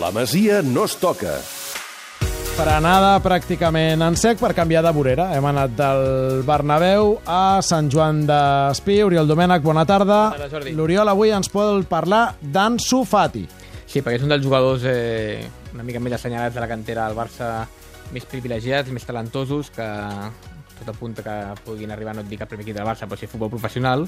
La Masia no es toca. Frenada pràcticament en sec per canviar de vorera. Hem anat del Bernabéu a Sant Joan d'Espí. Oriol Domènech, bona tarda. Bona, Jordi. L'Oriol avui ens pot parlar d'Ansu Fati. Sí, perquè és un dels jugadors eh, una mica més assenyalats de la cantera del Barça, més privilegiats, més talentosos, que tot apunta que puguin arribar, no et dic al primer equip del Barça, però sí futbol professional.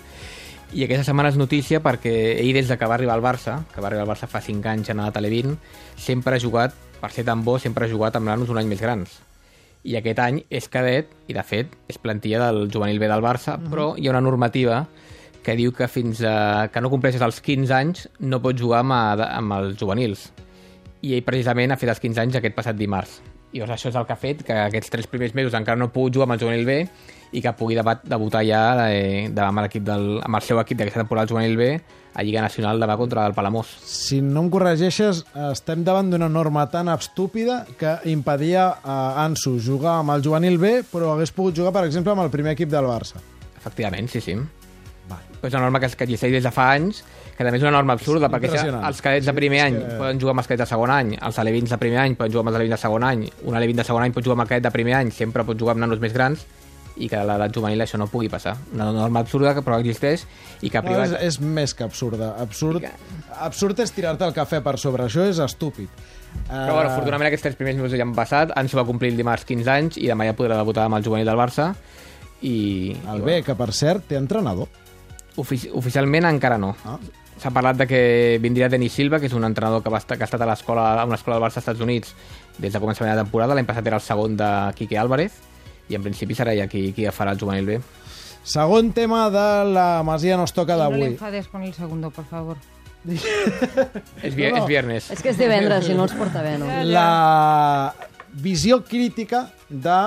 I aquesta setmana és notícia perquè ell, des de que va arribar al Barça, que va arribar al Barça fa 5 anys en la Televín, sempre ha jugat, per ser tan bo, sempre ha jugat amb nanos un any més grans. I aquest any és cadet, i de fet és plantilla del juvenil B del Barça, uh -huh. però hi ha una normativa que diu que fins a, que no compleixes els 15 anys no pots jugar amb, a, amb els juvenils. I ell precisament ha fet els 15 anys aquest passat dimarts. I llavors això és el que ha fet que aquests tres primers mesos encara no pugui jugar amb el juvenil B i que pugui debat, debutar ja eh, amb, l'equip del, amb el seu equip d'aquesta temporada juvenil B a Lliga Nacional demà contra el Palamós. Si no em corregeixes, estem davant d'una norma tan estúpida que impedia a Ansu jugar amb el juvenil B, però hagués pogut jugar, per exemple, amb el primer equip del Barça. Efectivament, sí, sí. Vale. És una norma que, que existeix des de fa anys, que també és una norma absurda, perquè els cadets de primer any que- poden jugar amb els cadets de segon any, els alevins de primer any poden jugar amb els alevins de segon any, un alevin de segon any pot jugar amb el cadet de primer any, sempre pot jugar amb nanos més grans, i que a l'edat juvenil això no pugui passar. Una norma absurda que però existeix i que No, privat... és, és més que absurda. Absurd, I absurd és tirar-te el cafè per sobre. Això és estúpid. Però bueno, afortunadament aquests tres primers mesos ja han passat, Ansu va complir el dimarts 15 anys i demà ja podrà debutar amb el juvenil del Barça i... El i B, que per cert té entrenador. Ofici oficialment encara no. Ah. S'ha parlat de que vindria Denis Silva, que és un entrenador que, va estar, que ha estat a l'escola a una escola del Barça als Estats Units des de començament de temporada. L'any passat era el segon de Quique Álvarez i en principi serà ja qui, qui farà el juvenil B. Segon tema de la Masia no es toca No d'avui. enfades con el segundo, por favor. És, vi No, no. és viernes. És que és divendres i no els porta bé, no? la visió crítica de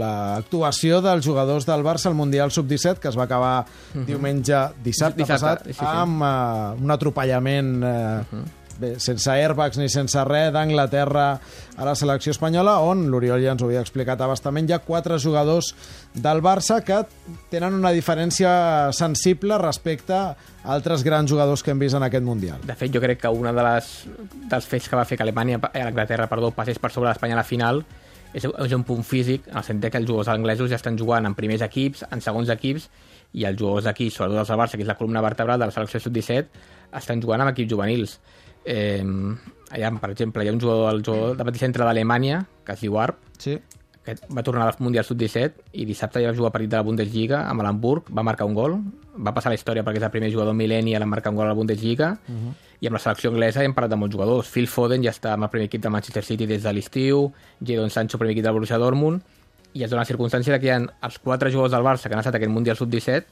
l'actuació dels jugadors del Barça al Mundial Sub-17, que es va acabar diumenge dissabte, Dissabte, passat, sí, sí. amb uh, un atropellament uh, bé, sense airbags ni sense res d'Anglaterra a la selecció espanyola, on l'Oriol ja ens ho havia explicat abastament, hi ha quatre jugadors del Barça que tenen una diferència sensible respecte a altres grans jugadors que hem vist en aquest Mundial. De fet, jo crec que una de les, dels fets que va fer que Alemanya, eh, Anglaterra, perdó, passés per sobre d'Espanya a la final és, és un punt físic, en el sentit que els jugadors anglesos ja estan jugant en primers equips, en segons equips, i els jugadors d'aquí, sobretot els del Barça, que és la columna vertebral de la selecció sub-17, estan jugant amb equips juvenils. Eh, allà, per exemple, hi ha un jugador, el jugador de petit centre d'Alemanya, que es diu Arp, Sí. que va tornar al Mundial Sub-17 i dissabte ja va jugar partit de la Bundesliga amb l'Hamburg, va marcar un gol, va passar a la història perquè és el primer jugador millennial en marcar un gol a la Bundesliga uh -huh. i amb la selecció anglesa hem parlat de molts jugadors. Phil Foden ja està amb el primer equip de Manchester City des de l'estiu, Jadon Sancho, primer equip del Borussia Dortmund, i es dona la circumstància que hi ha els quatre jugadors del Barça que han estat a aquest Mundial Sub-17,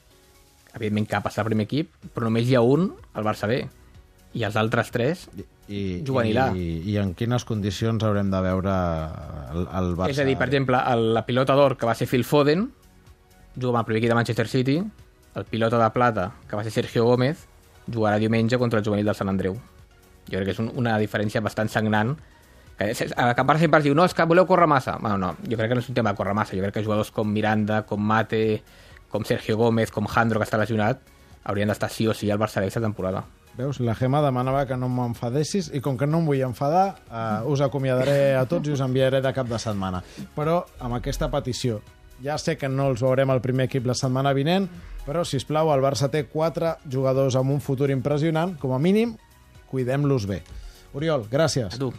evidentment cap a passar al primer equip, però només hi ha un al Barça B, i els altres tres I, Juvenil A. i, i en quines condicions haurem de veure el, el Barça? És a dir, per exemple, el, la pilota d'or que va ser Phil Foden, juga amb el primer equip de Manchester City, el pilota de plata, que va ser Sergio Gómez, jugarà diumenge contra el juvenil del Sant Andreu. Jo crec que és un, una diferència bastant sagnant. Que, Can Barça sempre es diu, no, és que voleu córrer massa. Bueno, no, jo crec que no és un tema de córrer massa. Jo crec que jugadors com Miranda, com Mate, com Sergio Gómez, com Jandro, que està lesionat, haurien d'estar sí o sí al Barça aquesta temporada. Veus, la Gemma demanava que no m'enfadessis i com que no em vull enfadar, eh, us acomiadaré a tots i us enviaré de cap de setmana. Però amb aquesta petició, ja sé que no els veurem al primer equip la setmana vinent, però, si plau, el Barça té quatre jugadors amb un futur impressionant, com a mínim, cuidem-los bé. Oriol, gràcies. A tu.